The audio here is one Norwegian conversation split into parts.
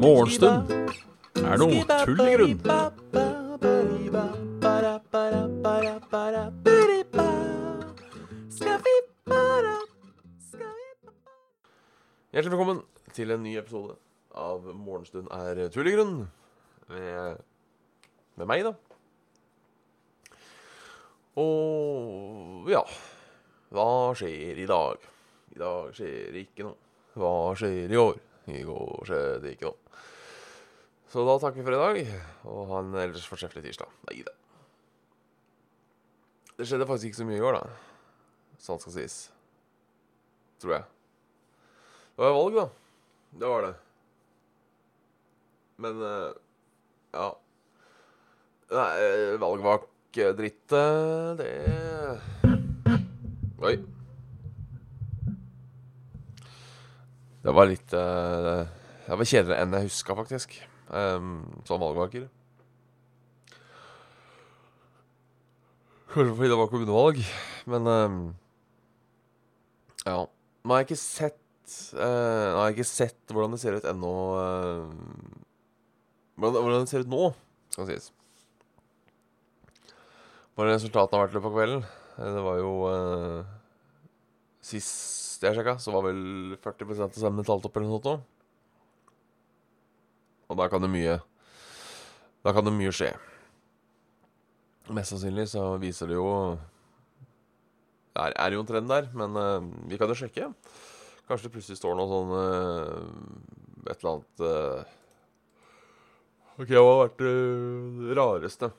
Morgenstund er noe tull i grunn. Hjertelig velkommen til en ny episode av Morgenstund er tull i grunn. Med, med meg, da. Og ja Hva skjer i dag? I dag skjer ikke noe. Hva skjer i år? I går skjedde ikke noe. Så da takker vi for i dag, og ha en ellers fortreffelig tirsdag. Nei da. Det skjedde faktisk ikke så mye i går, da. Sånn skal sies. Tror jeg. Det var valg, da. Det var det. Men eh, ja. Nei, valget var ikke dritt, det Oi. Det var litt uh, Det var kjedeligere enn jeg huska, faktisk. Um, som valgvaker. Kanskje fordi det var kommunevalg, men um, Ja. Nå har jeg ikke sett uh, Nå har jeg ikke sett hvordan det ser ut ennå uh, hvordan, hvordan det ser ut nå, skal sies. Hva resultatene har vært i løpet av kvelden. Eh, Det var jo uh, Sist jeg sjekka, så var vel 40 av stemmene talt opp eller noe sånt. Og da kan det mye Da kan det mye skje. Mest sannsynlig så viser det jo Det er, jo en trend der, men eh, vi kan jo sjekke. Kanskje det plutselig står noe sånn eh, Et eller annet eh, OK, hva har vært det rareste?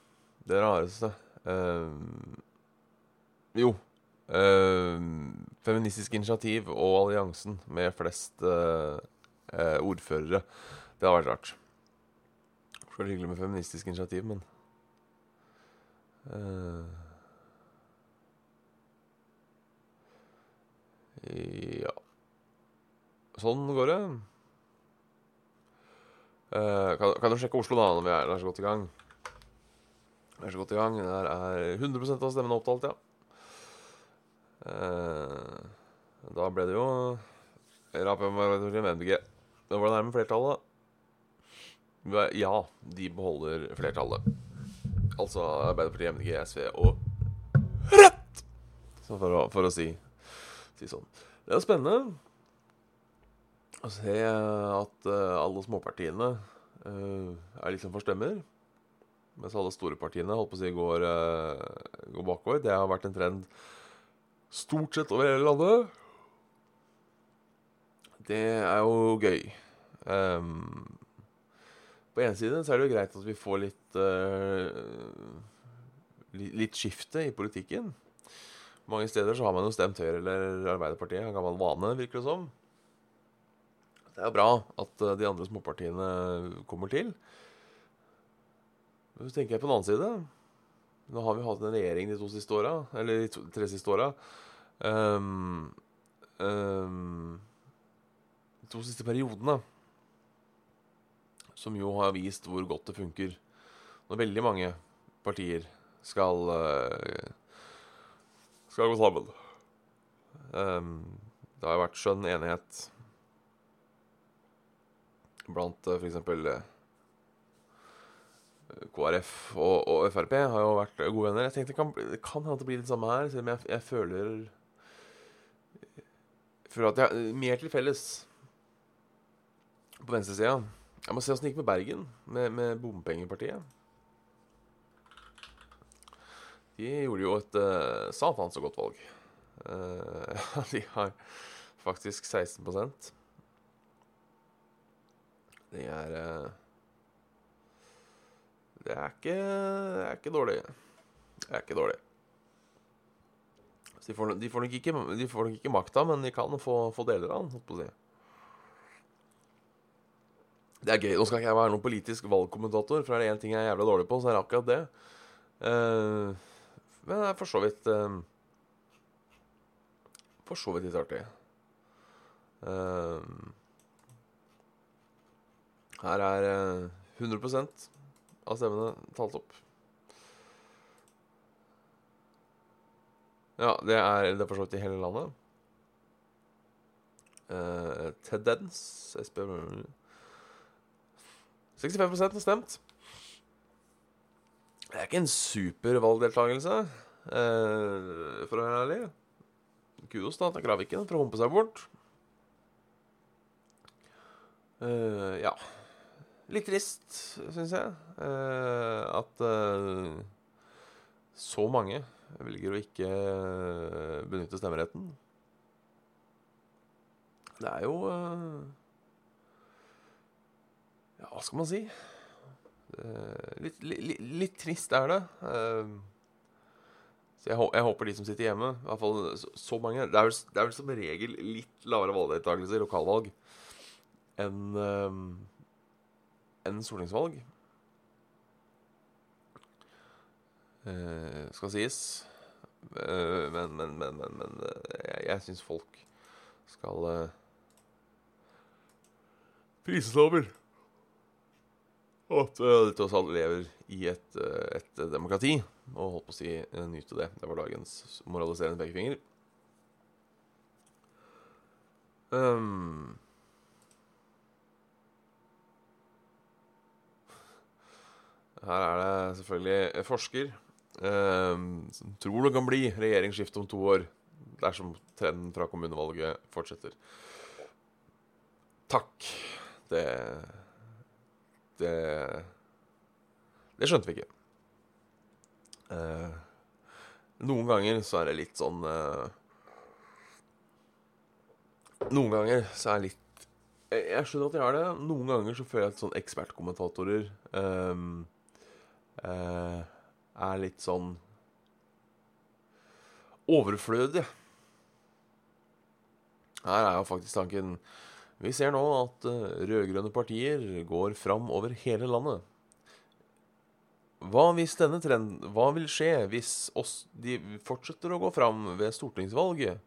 Det rareste eh, Jo. eh, Feministisk initiativ og alliansen med flest eh, eh, ordførere. Det har vært rart. Var hyggelig med feministisk initiativ, men uh, Ja. Sånn går det. Uh, kan, kan du sjekke Oslo, da, når vi er, er så godt i gang? Vi er så godt i gang. Der er 100 av stemmene opptalt, ja. Eh, da ble det jo med MDG. Da var det nærme flertallet. Ja, de beholder flertallet. Altså Arbeiderpartiet, MDG, SV og Rødt! For å, for å si, si sånn. Det er spennende å se at eh, alle småpartiene uh, er liksom for stemmer. Mens alle store partiene holdt på å si går, uh, går bakover. Det har vært en trend stort sett over hele landet. Det er jo gøy. Um, på ene side så er det jo greit at vi får litt uh, Litt skifte i politikken. Mange steder så har man jo stemt Høyre eller Arbeiderpartiet. En gammel vane, virker det som. Det er jo bra at eh, de andre småpartiene kommer til. Men så tenker jeg på den annen side Nå har vi hatt en regjering de to siste åra, eller de to, tre siste åra. Um, um, de to siste periodene. Som jo har vist hvor godt det funker når veldig mange partier skal eh, skal gå sammen. Um, det har jo vært skjønn enighet blant uh, f.eks. KrF og, og Frp har jo vært gode venner. Jeg tenkte det kan, det kan hende det blir det samme her, selv om jeg, jeg føler Føler at jeg har mer til felles på venstresida. Jeg må se åssen det gikk med Bergen, med, med bompengepartiet. De gjorde jo et uh, satans så godt valg. Uh, de har faktisk 16 Det er eh, Det er ikke Det er ikke dårlig. Det er ikke dårlig. De får, de får nok ikke, de får nok ikke makta, men de kan få, få deler av den. holdt på å si. Det er gøy. Nå skal ikke jeg være noen politisk valgkommentator, for er det én ting jeg er jævla dårlig på, så er det akkurat det. Uh, men det er for så vidt uh, For så vidt litt artig. Uh, her er eh, 100 av stemmene talt opp. Ja, det er det er for så vidt i hele landet. Uh, tendens SB 65 har stemt. Det er ikke en super valgdeltakelse, uh, for å være ærlig. Kudos da til Graviken for å humpe seg bort. Uh, ja Litt trist, syns jeg, at så mange velger å ikke benytte stemmeretten. Det er jo Ja, hva skal man si? Litt, litt, litt, trist er det. Så jeg, jeg, håper de som sitter hjemme I hvert fall så, så mange det er, vel, det er, vel, som regel litt lavere valgdeltakelse i lokalvalg enn enn stortingsvalg. skal sies. men, men, men, men, men jeg, jeg syns folk skal prises over at uh, de tross alt lever i et, uh, et, demokrati, og holdt på å si nyte det. Det var dagens moraliserende pekefinger. Um, her er det selvfølgelig forsker eh, som tror det kan bli regjeringsskifte om to år dersom trenden fra kommunevalget fortsetter. Takk det Det Det skjønte vi ikke. Eh, noen ganger så er det litt sånn eh, Noen ganger så er det litt Jeg skjønner at de har det. Noen ganger så føler jeg at sånn ekspertkommentatorer um, uh, er litt sånn overflødige. Her er jo faktisk tanken vi ser nå at uh, rød-grønne partier går fram over hele landet. Hva trenden Hva vil skje hvis oss, de fortsetter å gå fram ved stortingsvalget?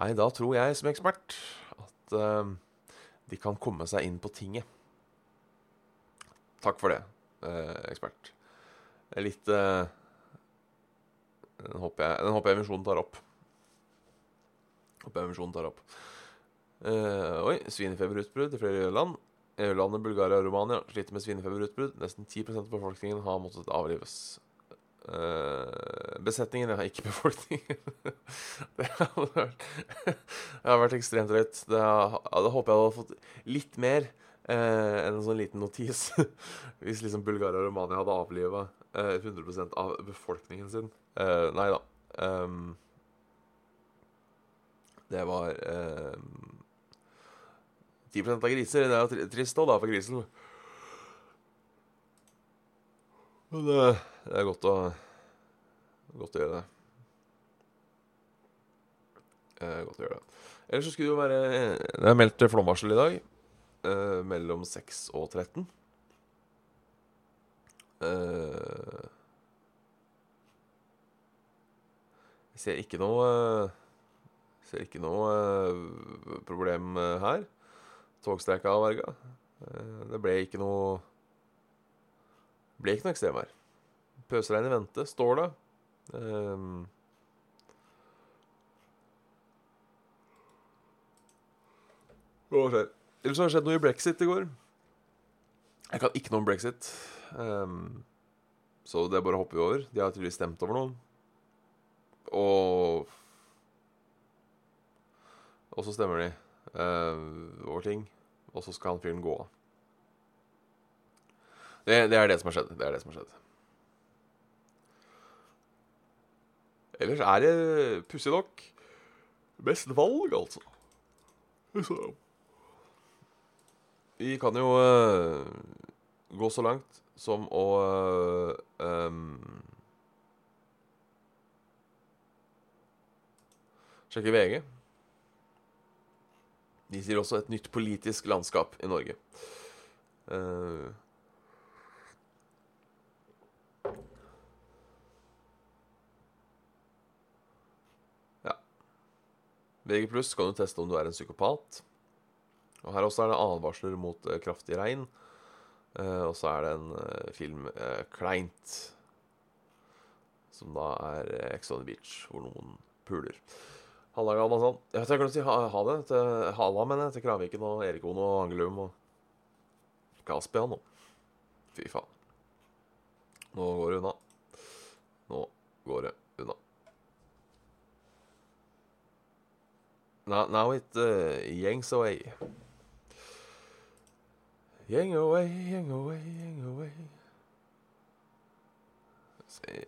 Nei, da tror jeg som ekspert at uh, de kan komme seg inn på tinget. Takk for det, uh, ekspert. Litt uh, Den håper jeg, den Misjonen tar opp. Håper jeg Misjonen tar opp. Uh, oi, svinefeberutbrudd i flere land. EU-landet Bulgaria og Romania sliter med svinefeberutbrudd. Nesten 10% av befolkningen har måttet avlives. Uh, besetningen, ja, ikke befolkningen. det, hadde vært, det har vært ekstremt drøyt. Det, det, håper jeg hadde fått litt mer uh, enn en sånn liten notis. Hvis liksom Bulgaria og Romania hadde avliva 100% av befolkningen sin. nei da. Um, det var um, 10 av griser. Det er jo trist òg, da, for grisen. Men det, det er godt å, godt å gjøre det. Er godt å gjøre det. Ellers så skulle det jo være Det er meldt flomvarsel i dag. Eh, mellom 6 og 13. Eh, jeg ser ikke noe Ser ikke noe uh, problem eh, her togstreika avverga. Uh, det ble ikke noe ble ikke noe ekstremvær. Pøsregn i vente, står det. Um, Hva skjer? Ellers har det skjedd noe i brexit i går. Jeg kan ikke noe om brexit. Um, så det bare hopper vi over. De har tydeligvis stemt over noen. Og Og så stemmer de uh, over ting, og så skal han fyren gå av. Det, det, er det som har skjedd. Det er det som har skjedd. Ellers er det pussig nok best valg, altså. Så. Vi kan jo uh, gå så langt som å um, Sjekke VG. De sier også et nytt politisk landskap i Norge. Uh, ja. VG pluss kan du teste om du er en psykopat. Og Her også er det advarsler mot uh, kraftig regn. Uh, og så er det en uh, film, uh, 'Kleint', som da er Ex on the Beach, hvor noen puler. Halla, Galmasan. Jeg vet jeg glemte å si ha, ha det til jeg. Til Kraviken og Erikon og Angelum og Kaspian og Fy faen. Nå går det unna. Nå går det unna. Now, now it uh, yanks away. Yang away, gjeng away, gjeng away. Se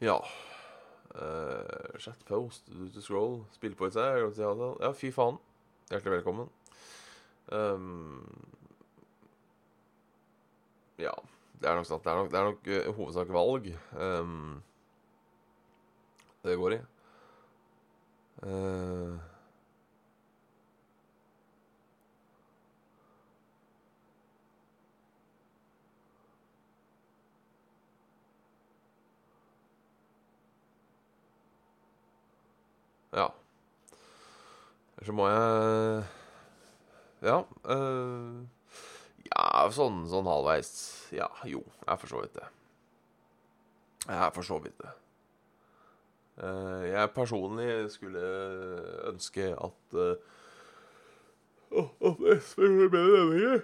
Ja. Uh, chat post, do to scroll, spille på et seg. Ja, fy faen. Hjertelig velkommen. Um, ja. Det er nok sant. Det er nok, det er nok uh, hovedsak valg um, det går i. Uh, ja. Eller så må jeg Ja. Uh, ja, sånn, sånn halvveis. Ja, jo, jeg er for så vidt det. Jeg er for så vidt det. Uh, jeg personlig skulle ønske at uh, At SV gjorde bedre endringer.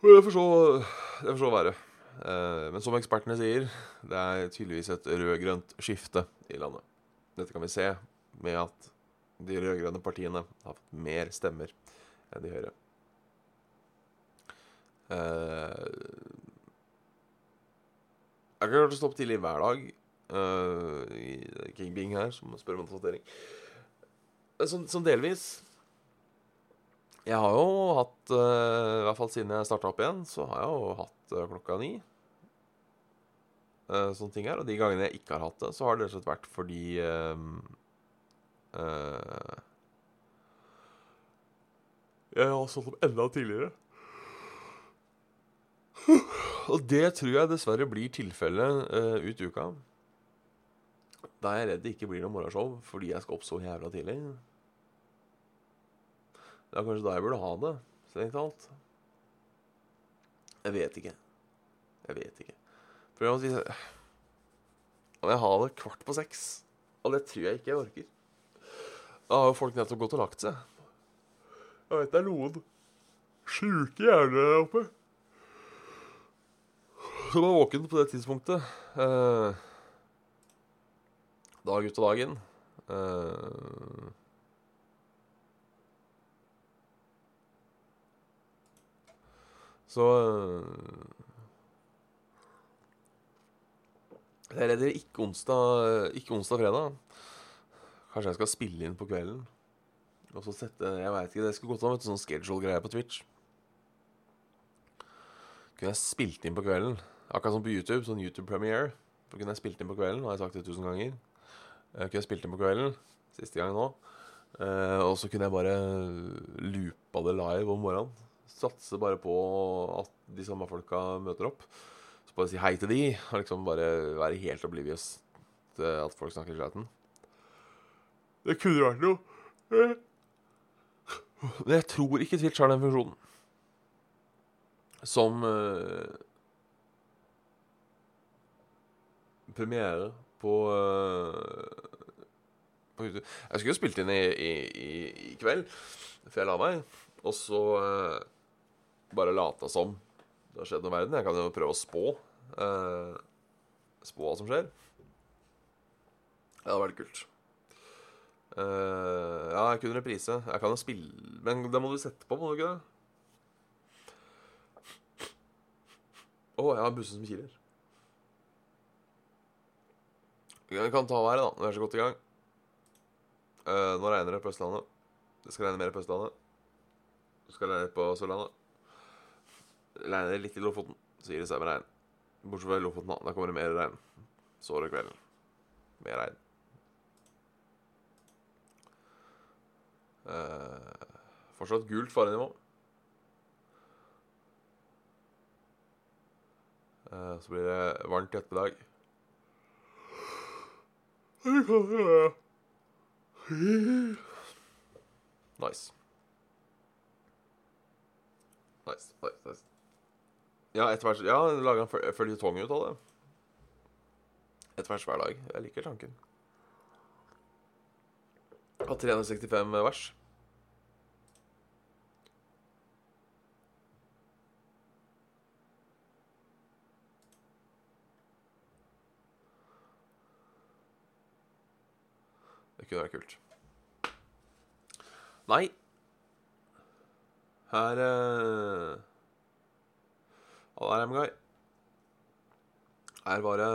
Men det får så, det får så være. Uh, men som ekspertene sier, det er tydeligvis et rød-grønt skifte i landet. Dette kan vi se med at de rød-grønne partiene har fått mer stemmer enn de høyre. Jeg kan stå opp tidlig hver dag uh, i King Bing her, som spør om en oppdatering. Sånn, sånn delvis. Jeg har jo hatt, uh, i hvert fall siden jeg starta opp igjen, så har jeg jo hatt uh, klokka ni. Sånne ting her. Og de gangene jeg ikke har hatt det, så har det rett og slett vært fordi Jeg har stått opp enda tidligere. Og det tror jeg dessverre blir tilfellet uh, ut uka. Da er jeg redd det ikke blir noe morgenshow fordi jeg skal opp så jævla tidlig. Det er kanskje da jeg burde ha det, strengt talt. Jeg vet ikke. Jeg vet ikke. For jeg må si Om jeg har det kvart på seks Og det tror jeg ikke jeg orker. Da har jo folk nettopp gått og lagt seg. Jeg vet det er noen sjuke hjerner der oppe som var våken på det tidspunktet. Eh, dag ut og dag inn. Eh, så eh, Jeg er ikke onsdag, ikke onsdag-fredag. Kanskje jeg skal spille inn på kvelden. Og så sette Jeg veit ikke, det skulle gått an med sånn schedule-greie på Twitch. Kunne jeg spilt inn på kvelden. Akkurat som på YouTube, sånn YouTube premiere. Da kunne jeg spilt inn på kvelden, har jeg sagt det tusen ganger. Jeg kunne spilt inn på kvelden, siste gang nå. Eh, og så kunne jeg bare loopa det live om morgenen. Satse bare på at de samme folka møter opp. Så bare si hei til de, og liksom bare være helt oblivious til at folk snakker i chatten. Det kunne vært noe. Men jeg tror ikke Twitch har den funksjonen. Som uh, premiere på, uh, på YouTube. Jeg skulle jo spilt inn i, i, i, i, kveld, før jeg la meg. Og så uh, bare lata som det har skjedd noe i verden. Jeg kan jo prøve å spå. spå hva som skjer. Ja, Det hadde vært kult. Uh, ja, jeg kunne reprise. Jeg kan jo spille Men det må du sette på, må du ikke det? Å, oh, jeg har bussen som kiler. Vi kan ta været, da. Vi er så godt i gang. Uh, nå regner det på Østlandet. Det skal regne mer på Østlandet. Det skal regne på Sørlandet. Regner litt i Lofoten, så gir det seg med regn. Bortsett fra Lofoten, da. Der kommer det mer regn. Så er kvelden. Mer regn. Uh, fortsatt gult farenivå. Uh, så blir det varmt i ettermiddag. Nice. Nice, nice, nice. Ja, etter hvert Ja, lager en føl- føljetong ut av det. Etter hvert hver dag. Jeg liker tanken. Av 365 vers. Det er kult. Nei. Her uh... Halla, Remguy. Her var det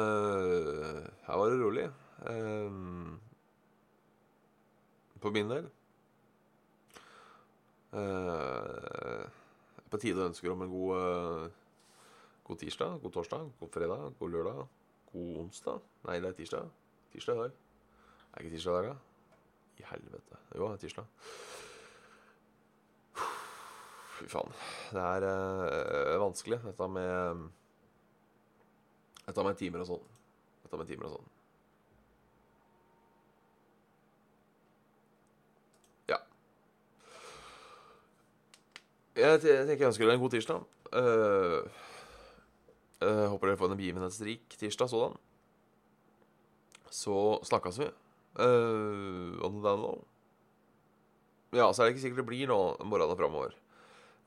Her var det rolig. Um, på min del. Uh, på tide å ønske om en god uh, God tirsdag, god torsdag, god fredag, god lørdag, god onsdag. Nei, det er tirsdag. Tirsdag i dag. Er ikke tirsdag der, da? I helvete. Jo, det er tirsdag. Fy faen. Det er uh, vanskelig, dette med Dette med timer og sånn. Dette med timer og sånn. Ja. Jeg tenker jeg ønsker dere en god tirsdag. Uh, uh, håper dere får en begivenhetsrik tirsdag sådan. Så snakkes vi. Uh, on the down. Ja, så er det ikke sikkert det blir nå morgenen framover.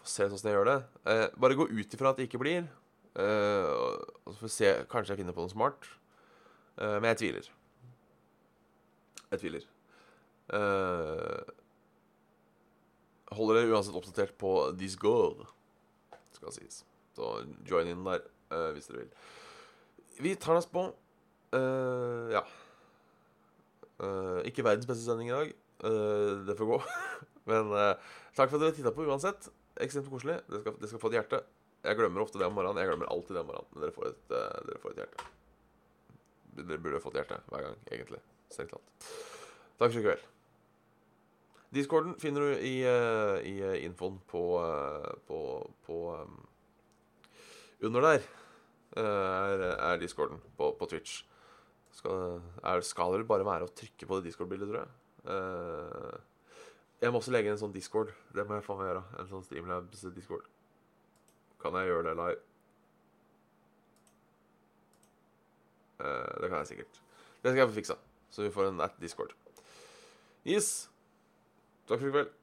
Får se åssen jeg gjør det. Uh, bare gå ut ifra at det ikke blir. Uh, og så får vi se Kanskje jeg finner på noe smart. Uh, men jeg tviler. Jeg tviler. Uh, holder dere uansett oppdatert på Discord, skal sies. Så join in der hvis dere vil. Vi tar oss på. Ja. Eh, ikke verdens beste sending i dag. Uh, det får gå. Men eh, takk for at dere titta på uansett ekstremt koselig. Dere skal, dere skal få et hjerte. Jeg glemmer ofte det om morgenen. Jeg glemmer alltid det om morgenen. Men dere får et, uh, dere får et hjerte. Dere burde fått hjerte hver gang, egentlig. Strengt tatt. Takk for i kveld. Discorden finner du i, uh, i infoen på, uh, på, på um, Under der er, er discorden på, på Twitch. Skal, er, skal det bare være å trykke på det discord-bildet, tror jeg. Jeg må også legge en sånn discord. Det må jeg faen meg gjøre. En sånn Streamlabs discord. Kan jeg gjøre det live? Uh, det kan jeg sikkert. Det skal jeg få fiksa. Så vi får en at discord. Yes. Takk for i kveld.